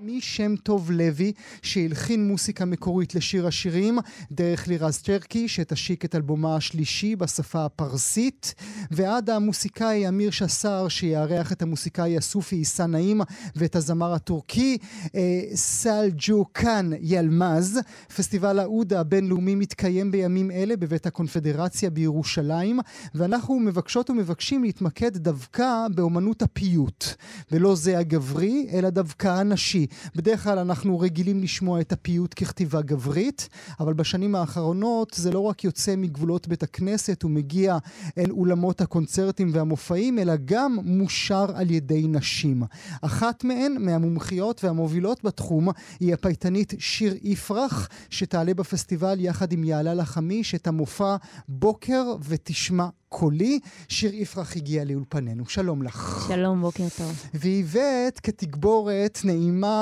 משם טוב לוי, שהלחין מוסיקה מקורית לשיר השירים, דרך לירז צ'רקי, שתשיק את אלבומה השלישי בשפה הפרסית, ועד המוסיקאי אמיר שסר, שיארח את המוסיקאי הסופי עיסא נעים, ואת הזמר הטורקי אה, סלג'וקן ילמז. פסטיבל האודה הבינלאומי מתקיים בימים אלה בבית הקונפדרציה בירושלים, ואנחנו מבקשות ומבקשים להתמקד דווקא באומנות הפיוט, ולא זה הגברי, אלא דווקא הנשי. בדרך כלל אנחנו רגילים לשמוע את הפיוט ככתיבה גברית, אבל בשנים האחרונות זה לא רק יוצא מגבולות בית הכנסת ומגיע אל אולמות הקונצרטים והמופעים, אלא גם מושר על ידי נשים. אחת מהן, מהמומחיות והמובילות בתחום, היא הפייטנית שיר יפרח, שתעלה בפסטיבל יחד עם יעלה לחמיש את המופע בוקר ותשמע קולי. שיר יפרח הגיע לאולפנינו. שלום לך. שלום, בוקר טוב. והבאת כתגבורת נעימה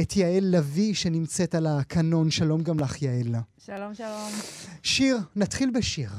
את יעל לביא שנמצאת על הקנון. שלום גם לך, יעל. שלום, שלום. שיר, נתחיל בשיר.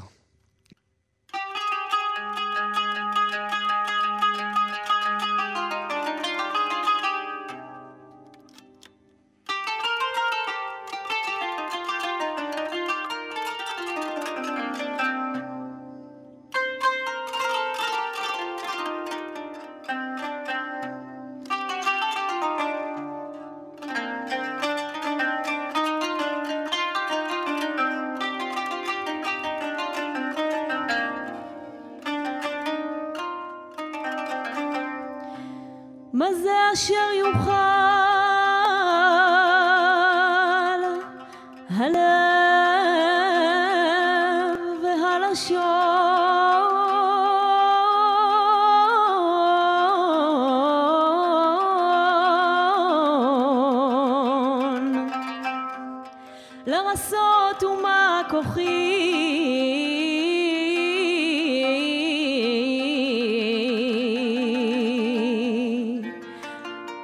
מה זה אשר יוכל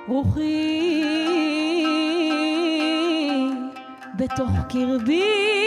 רוחי בתוך קרבי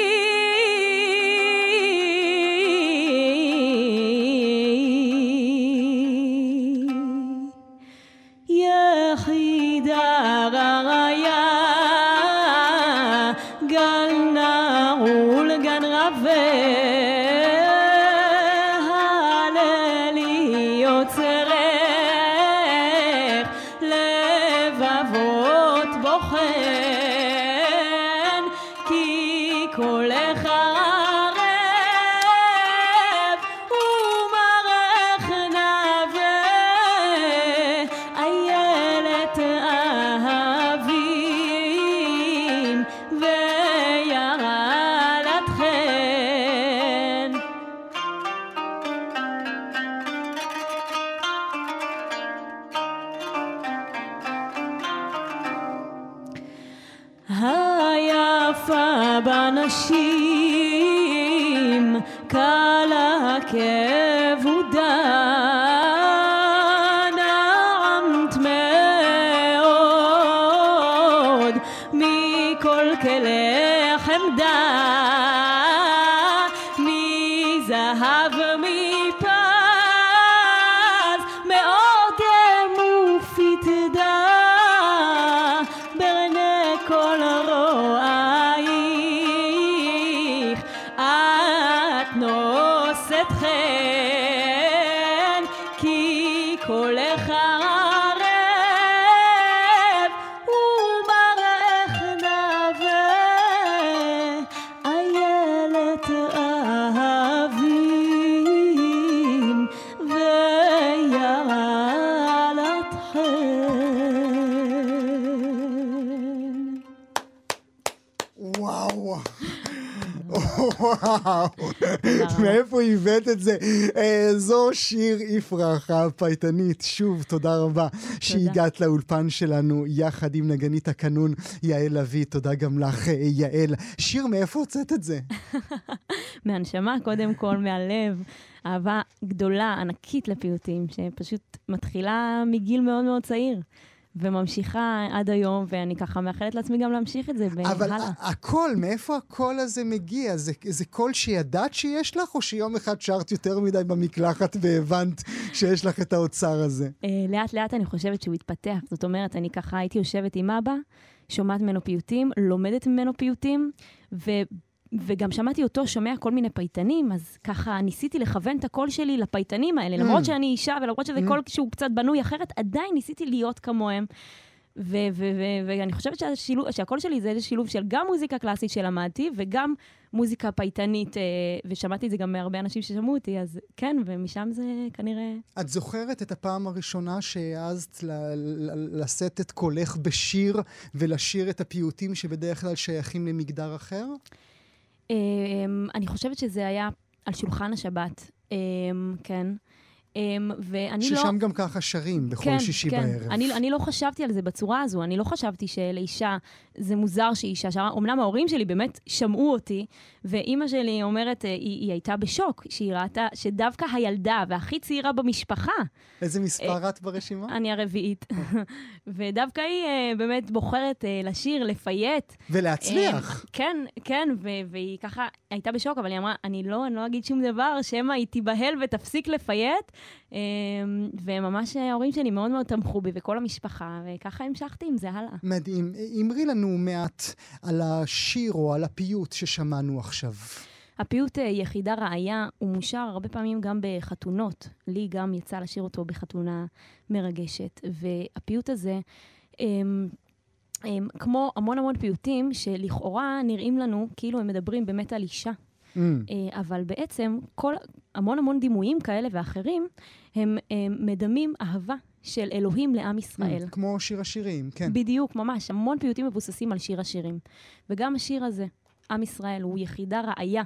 מכל כלי וואו, מאיפה הבאת את זה? אה, זו שיר יפרח, הפייטנית. שוב, תודה רבה שהגעת לאולפן שלנו יחד עם נגנית הקנון יעל לביא. תודה גם לך, אה, יעל. שיר, מאיפה הוצאת את זה? מהנשמה, קודם כל, מהלב. אהבה גדולה, ענקית לפיוטים, שפשוט מתחילה מגיל מאוד מאוד צעיר. וממשיכה עד היום, ואני ככה מאחלת לעצמי גם להמשיך את זה, אבל והלאה. ה- הקול, מאיפה הקול הזה מגיע? זה, זה קול שידעת שיש לך, או שיום אחד שרת יותר מדי במקלחת והבנת שיש לך את האוצר הזה? אה, לאט לאט אני חושבת שהוא התפתח. זאת אומרת, אני ככה הייתי יושבת עם אבא, שומעת ממנו פיוטים, לומדת ממנו פיוטים, ו... וגם שמעתי אותו שומע כל מיני פייטנים, אז ככה ניסיתי לכוון את הקול שלי לפייטנים האלה. Mm. למרות שאני אישה ולמרות שזה Mm. קול שהוא קצת בנוי אחרת, עדיין ניסיתי להיות כמוהם. ואני חושבת שהשילוב, שהקול שלי זה איזה שילוב של גם מוזיקה קלאסית שלמדתי, וגם מוזיקה פייטנית, אה, ושמעתי את זה גם מהרבה אנשים ששמעו אותי, אז כן, ומשם זה כנראה... את זוכרת את הפעם הראשונה שהעזת לשאת את קולך בשיר ולשיר את הפיוטים שבדרך כלל שייכים למגדר אחר? אמ, אני חושבת שזה היה על שולחן השבת, אמ, כן. אמ, ואני לא... ששם גם ככה שרים בכל כן, שישי כן. בערב. אני, אני לא חשבתי על זה בצורה הזו, אני לא חשבתי שלאישה, זה מוזר שאישה שרה. אמנם ההורים שלי באמת שמעו אותי, ואימא שלי אומרת, אה, היא, היא הייתה בשוק, שהיא ראתה שדווקא הילדה והכי צעירה במשפחה, איזה מספר את ברשימה? אני הרביעית, ודווקא היא אה, באמת בוחרת אה, לשיר, לפייט. ולהצליח. אה, כן, כן, והיא ככה הייתה בשוק, אבל היא אמרה, אני לא, אני לא אגיד שום דבר, שמא היא תיבהל ותפסיק לפייט. אה, וממש אה, ההורים שלי מאוד מאוד תמכו בי, וכל המשפחה, וככה המשכתי עם זה הלאה. מדהים. אמרי לנו מעט על השיר או על הפיוט ששמענו עכשיו. הפיוט אה, יחידה ראיה, הוא מושר הרבה פעמים גם בחתונות. לי גם יצא לשיר אותו בחתונה מרגשת. והפיוט הזה, הם, הם, כמו המון המון פיוטים שלכאורה נראים לנו כאילו הם מדברים באמת על אישה. Mm, אה, אבל בעצם כל, המון המון דימויים כאלה ואחרים, הם, הם מדמים אהבה של אלוהים לעם ישראל. mm, כמו שיר השירים, כן. בדיוק, ממש. המון פיוטים מבוססים על שיר השירים. וגם השיר הזה, עם ישראל, הוא יחידה ראיה.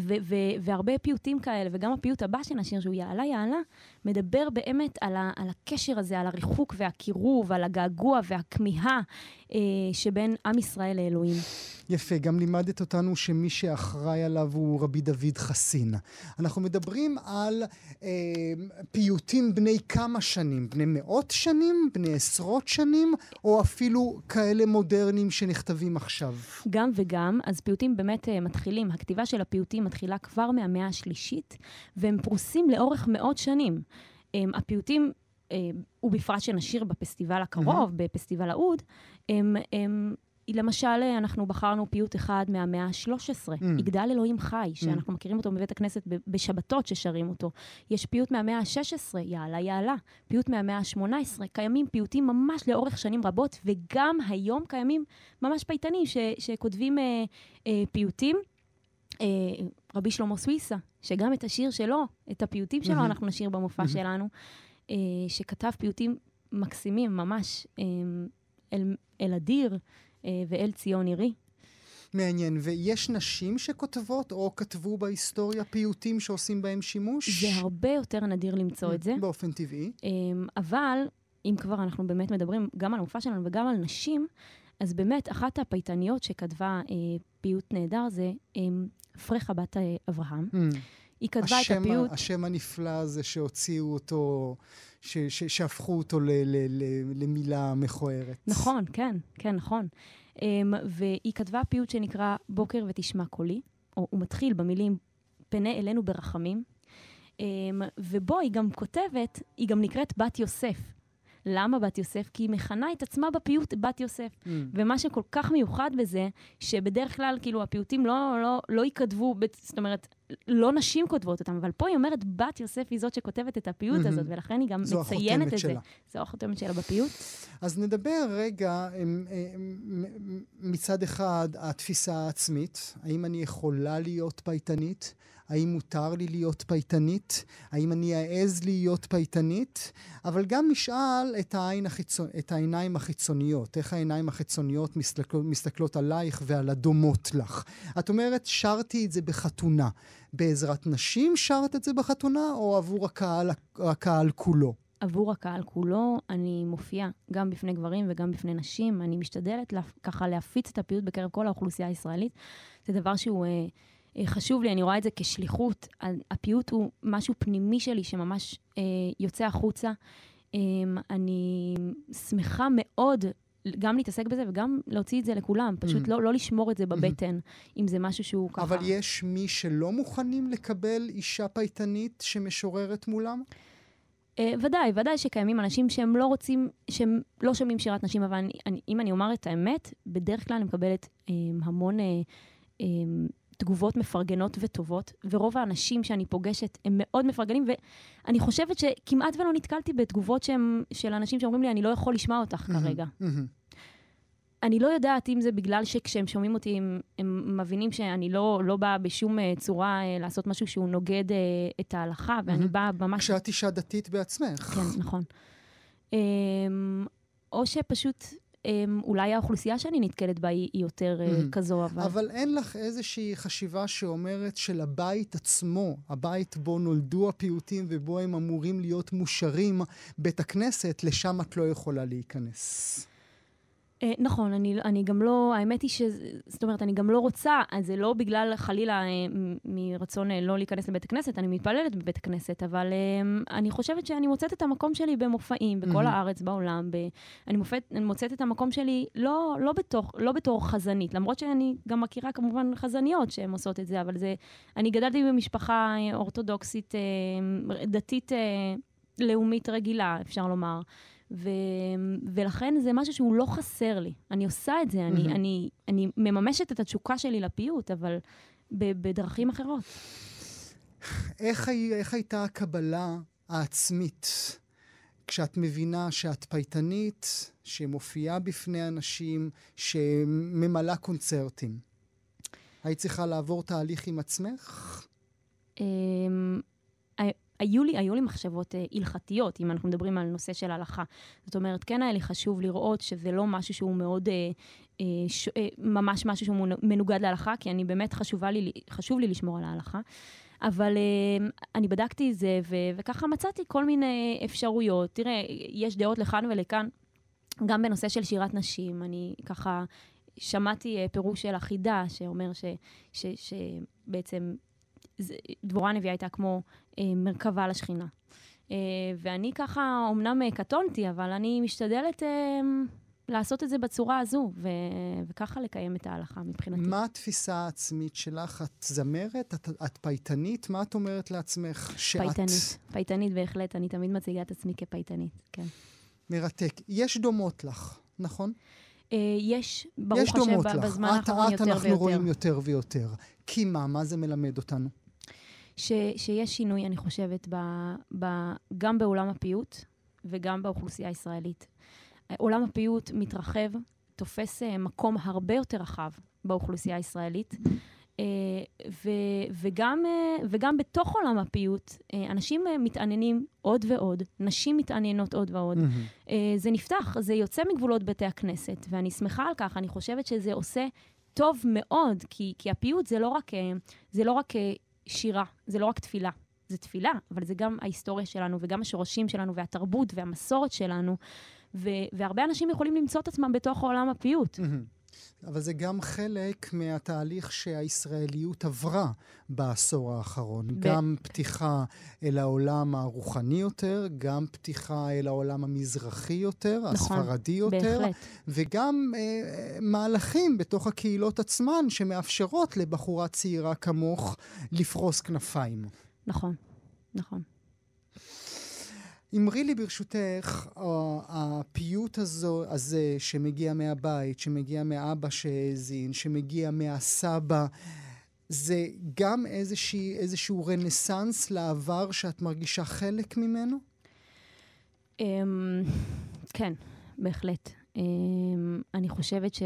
ו- ו- והרבה פיוטים כאלה, וגם הפיוט הבא של השיר, שהוא יעלה יעלה, מדבר באמת על, ה- על הקשר הזה, על הריחוק והקירוב, על הגעגוע והכמיהה אה, שבין עם ישראל לאלוהים. יפה, גם לימדת אותנו שמי שאחראי עליו הוא רבי דוד חסין. אנחנו מדברים על אה, פיוטים בני כמה שנים? בני מאות שנים? בני עשרות שנים? או אפילו כאלה מודרניים שנכתבים עכשיו? גם וגם, אז פיוטים באמת uh, מתחילים, הכתיבה של הפיוטים מתחילה כבר מהמאה השלישית, והם פרוסים לאורך מאות שנים. Um, הפיוטים, uh, ובפרט שנשיר בפסטיבל הקרוב, mm-hmm. בפסטיבל האוד, הם, הם, למשל, אה, אנחנו בחרנו פיוט אחד מהמאה ה-13, Mm. יגדל אלוהים חי, שאנחנו מכירים אותו בבית הכנסת בשבתות ששרים אותו. יש פיוט מהמאה ה-16, יעלה יעלה. פיוט מהמאה ה-18, קיימים פיוטים ממש לאורך שנים רבות, וגם היום קיימים ממש פייטנים ש, שכותבים אה, אה, פיוטים. אה, רבי שלמה סוויסה, שגם את השיר שלו, את הפיוטים שלו. אנחנו נשיר במופע. שלנו, אה, שכתב פיוטים מקסימים ממש, אה, אל, אל אדיר אה, ואל ציון עירי. מעניין. ויש נשים שכותבות או כתבו בהיסטוריה פיוטים שעושים בהם שימוש? זה הרבה יותר נדיר למצוא את זה. באופן טבעי. אבל אם כבר אנחנו באמת מדברים גם על המופע שלנו וגם על נשים, אז באמת אחת הפייטניות שכתבה אה, פיוט נהדר זה אמ, פרחה בת אה, אברהם. Mm. היא כתבה את השם, ה- הפיוט, השם הנפלא הזה שהוציאו אותו, ש, ש, שהפכו אותו ל, ל, ל, למילה מכוערת. נכון, כן, כן, נכון. אמ, והיא כתבה פיוט שנקרא בוקר ותשמע קולי, או הוא מתחיל במילים פנה אלינו ברחמים, אמ, ובו היא גם כותבת, היא גם נקראת בת יוסף. למה בת יוסף? כי היא מכנה את עצמה בפיוט בת יוסף. Mm. ומה שכל כך מיוחד בזה, שבדרך כלל, כאילו, הפיוטים לא, לא, לא ייכתבו, זאת אומרת, לא נשים כותבות אותם, אבל פה היא אומרת, בת יוסף היא זאת שכותבת את הפיוט מהמם. הזאת, ולכן היא גם מציינת את שלה. זה. זו החותמת שלה בפיוט. אז נדבר רגע אמ, מ- מצד אחד התפיסה העצמית, האם אני יכולה להיות פייטנית? האם מותר לי להיות פייטנית? האם אני אעז להיות פייטנית? אבל גם נשאל את, העין החיצון, את העיניים החיצוניות, איך העיניים החיצוניות מסתכלות, מסתכלות עלייך ועל הדומות לך. את אומרת, שרתי את זה בחתונה. בעזרת נשים שרת את זה בחתונה, או עבור הקהל, הקהל כולו? עבור הקהל כולו, אני מופיעה גם בפני גברים וגם בפני נשים. אני משתדלת לה, ככה להפיץ את הפיוט בקרב כל האוכלוסייה הישראלית. זה דבר שהוא אה, חשוב לי, אני רואה את זה כשליחות. הפיוט הוא משהו פנימי שלי שממש אה, יוצא החוצה. אמ, אני שמחה מאוד גם להתעסק בזה וגם להוציא את זה לכולם, פשוט Mhm. לא, לא לשמור את זה בבטן, אם זה משהו שהוא ככה... אבל יש מי שלא מוכנים לקבל אישה פייטנית שמשוררת מולם? אה, ודאי, ודאי שקיימים אנשים שהם לא רוצים, שהם לא שומעים שירת נשים, אבל אני, אני, אם אני אומר את האמת, בדרך כלל אני מקבלת אה, המון אה, אה, תגובות מפרגנות וטובות, ורוב האנשים שאני פוגשת הם מאוד מפרגנים, ואני חושבת שכמעט ולא נתקלתי בתגובות שהם, של אנשים שאומרים לי, אני לא יכול לשמוע אותך כרגע. אני לא יודעת אם זה בגלל שכשהם שומעים אותי, הם, הם מבינים שאני לא, לא באה בשום אה, צורה אה, לעשות משהו שהוא נוגד אה, את ההלכה, ואני. באה ממש כשאת אישה דתית בעצמך. כן, נכון. Um, או שפשוט, אולי האוכלוסייה שאני נתקלת בה היא, יותר Mhm. כזו, אבל... אבל אין לך איזושהי חשיבה שאומרת שלבית עצמו, הבית בו נולדו הפיוטים ובו הם אמורים להיות מושרים, בית הכנסת, לשם את לא יכולה להיכנס. Uh, נכון, אני, אני גם לא, האמת היא ש... זאת אומרת, אני גם לא רוצה, אז זה לא בגלל חלילה מ- מרצון uh, לא להיכנס לבית הכנסת, אני מתפללת בבית הכנסת, אבל אני חושבת שאני מוצאת את המקום שלי במופעים, בכל מהמם. הארץ, בעולם. ב, אני, מופת, אני מוצאת את המקום שלי לא, לא, בתוך, לא בתור חזנית, למרות שאני גם מכירה כמובן חזניות שהן עושות את זה, אבל זה... אני גדלתי במשפחה אה, אורתודוקסית, אה, דתית, אה, לאומית רגילה, אפשר לומר. ו, ולכן זה משהו שהוא לא חסר לי. אני עושה את זה, אני, מהמם. אני, אני מממשת את התשוקה שלי לפיוט, אבל ב, בדרכים אחרות. איך, איך הייתה הקבלה העצמית כשאת מבינה שאת פייטנית, שמופיעה בפני אנשים, שממלאה קונצרטים? היית צריכה לעבור תהליך עם עצמך? היו לי, היו לי מחשבות אה, הלכתיות, אם אנחנו מדברים על נושא של הלכה. זאת אומרת, כן היה לי חשוב לראות שזה לא משהו שהוא מאוד, אה, אה, ש, אה, ממש משהו שהוא מנו- מנוגד להלכה, כי אני באמת חשובה לי, חשוב לי לשמור על ההלכה. אבל אה, אני בדקתי את זה, ו, וככה מצאתי כל מיני אפשרויות. תראה, יש דעות לכאן ולכאן, גם בנושא של שירת נשים. אני ככה שמעתי אה, פירוש של החידה, שאומר ש, ש, שבעצם דבורה הנביאה הייתה כמו אה, מרכבה לשכינה. אה, ואני ככה, אמנם אה, קטונתי, אבל אני משתדלת אה, לעשות את זה בצורה הזו, ו- וככה לקיים את ההלכה מבחינתי. מה התפיסה העצמית שלך? את זמרת? את, את פייטנית? מה את אומרת לעצמך? שאת... פייטנית, פייטנית בהחלט, אני תמיד מציגה את עצמי כפייטנית, כן. מרתק. יש דומות לך, נכון? אה, יש, ברוך יש השם, דומות ב- לך. בזמן את, האחרון את יותר אנחנו ויותר. רואים יותר ויותר. כי מה? מה זה מלמד אותנו? ש, שיש שינוי, אני חושבת, ב, ב, גם בעולם הפיוט וגם באוכלוסייה הישראלית. עולם הפיוט מתרחב, תופס אה, מקום הרבה יותר רחב באוכלוסייה הישראלית, אה, ו, וגם, אה, וגם בתוך עולם הפיוט, אנשים מתעניינים עוד ועוד, נשים מתעניינות עוד ועוד. אה, זה נפתח, זה יוצא מגבולות בתי הכנסת, ואני שמחה על כך, אני חושבת שזה עושה טוב מאוד, כי, כי הפיוט זה לא רק, זה לא רק שירה, זה לא רק תפילה. זה תפילה, אבל זה גם ההיסטוריה שלנו, וגם השורשים שלנו, והתרבות והמסורת שלנו, ו- והרבה אנשים יכולים למצוא את עצמם בתוך עולם הפיוט. מהמם. אבל זה גם חלק מהתהליך שהישראליות עברה בעשור האחרון. ב- גם פתיחה אל העולם הרוחני יותר, גם פתיחה אל העולם המזרחי יותר, נכון, הספרדי יותר, בהחלט. וגם אה, מהלכים בתוך הקהילות עצמן שמאפשרות לבחורה צעירה כמוך לפרוס כנפיים. נכון, נכון. אמרי לי ברשותך, הפיוט הזו, הזה שמגיע מהבית, שמגיע מאבא שהאזין, שמגיע מהסבא, זה גם איזושהי, איזשהו רנסאנס לעבר שאת מרגישה חלק ממנו? אמ, כן, בהחלט. אמ, אני חושבת ש...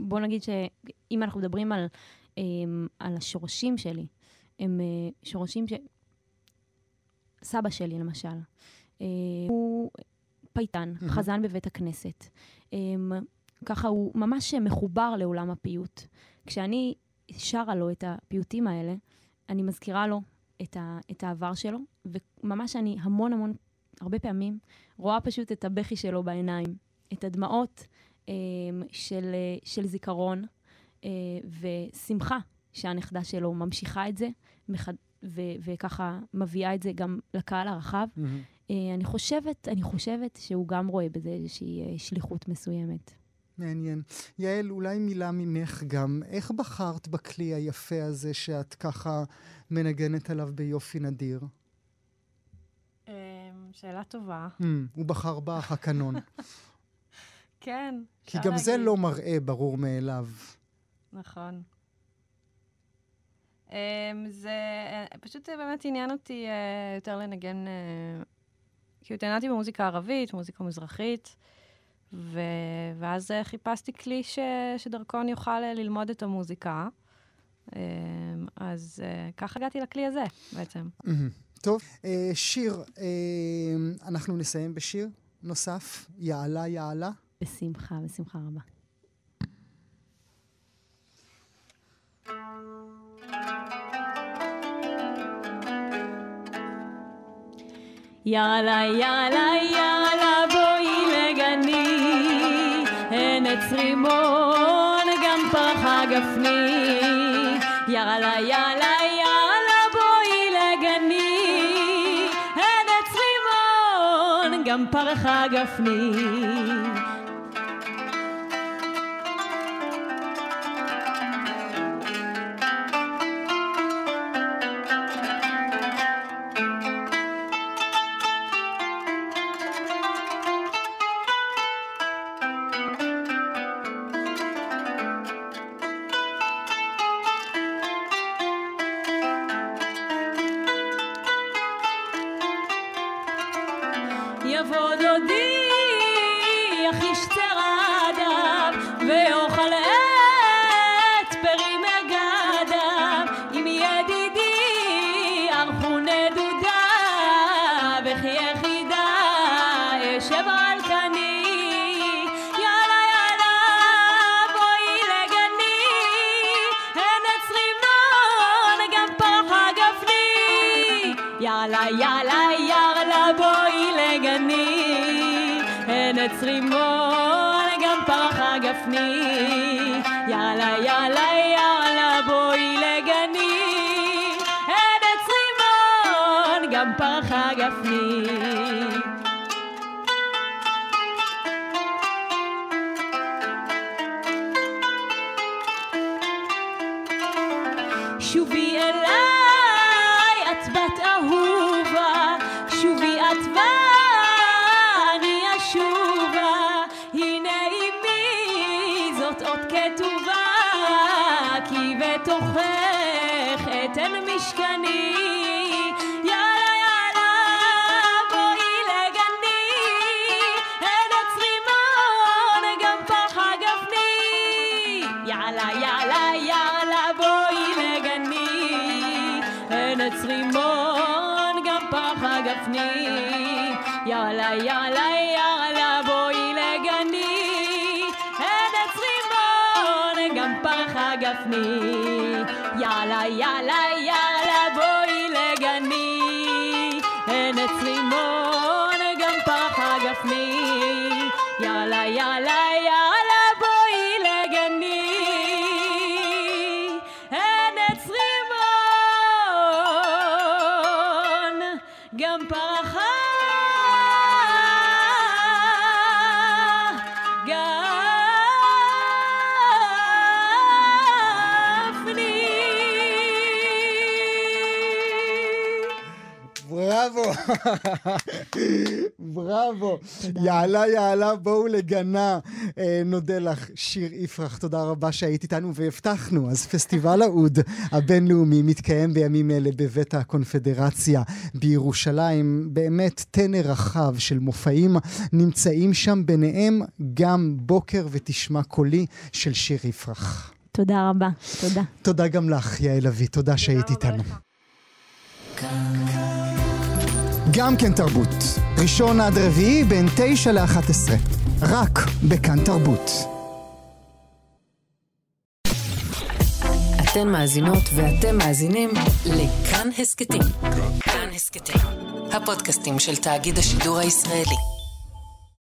בוא נגיד שאם אנחנו מדברים על, אמ, על השורשים שלי, הם אה, שורשים ש... סבא שלי, למשל, אה, הוא פייטן, מהמם. חזן בבית הכנסת. אמ, ככה הוא ממש מחובר לעולם הפיוט. כשאני שרה לו את הפיוטים האלה, אני מזכירה לו את, ה, את העבר שלו, וממש אני המון המון, הרבה פעמים, רואה פשוט את הבכי שלו בעיניים, את הדמעות אה, של, אה, של זיכרון אה, ושמחה שהנכדה שלו ממשיכה את זה, מח, ו- וככה מביאה את זה גם לקהל הרחב. אה, אני חושבת, אני חושבת שהוא גם רואה בזה איזושהי אה, שליחות מסוימת. מעניין. יעל, אולי מילה ממך גם. איך בחרת בכלי היפה הזה שאת ככה מנגנת עליו ביופי נדיר? אמ, שאלה טובה. Hmm, הוא בחר בך, הקנון. כן, כי גם זה להגיד. לא מראה ברור מאליו. נכון. אמ, זה אה, פשוט אה, באמת עניין אותי אה, יותר לנגן, כאילו התעניינתי במוזיקה ערבית, מוזיקה מזרחית, ו... ואז חיפשתי כלי ש... שדרכו אני אוכל ללמוד את המוזיקה. אמ, אז ככה הגעתי לכלי הזה בעצם. טוב, שיר, אנחנו נסיים בשיר נוסף, יעלה יעלה. בשמחה, בשמחה רבה. יאללה, יאללה, יאללה, בואי לגני, הן עץ רימון, גם פרחה גפני. יאללה, יאללה, יאללה, בואי לגני, הן עץ רימון, גם פרחה גפני. יבוא דודי, יחיש צרדיו, ויאכל את גפני. יאללה יאללה יאללה בואי לגני, הן עץ רימון, גם פרחה גפני. עץ רימון, גם פרחה גפני. יאללה יאללה יאללה בואי לגני, הן עץ רימון, גם פרחה גפני. יאללה יאללה יאללה בראבו. יעלה, יעלה, בואו לגנה. אה, נודה לך, שיר יפרח, תודה רבה שהיית איתנו והבטחנו. אז פסטיבל האוד הבינלאומי מתקיים בימים אלה בבית הקונפדרציה בירושלים. באמת טנר רחב של מופעים נמצאים שם, ביניהם גם בוקר ותשמע קולי של שיר יפרח. תודה רבה, תודה. תודה גם לך, יעל אבי, תודה שהיית איתנו. גם כן תרבות. ראשון עד רביעי בין תשע לאחת עשרה. רק בכאן תרבות. אתן מאזינות ואתם מאזינים לכאן הסכתים. כאן הסכתים, הפודקאסטים של תאגיד השידור הישראלי.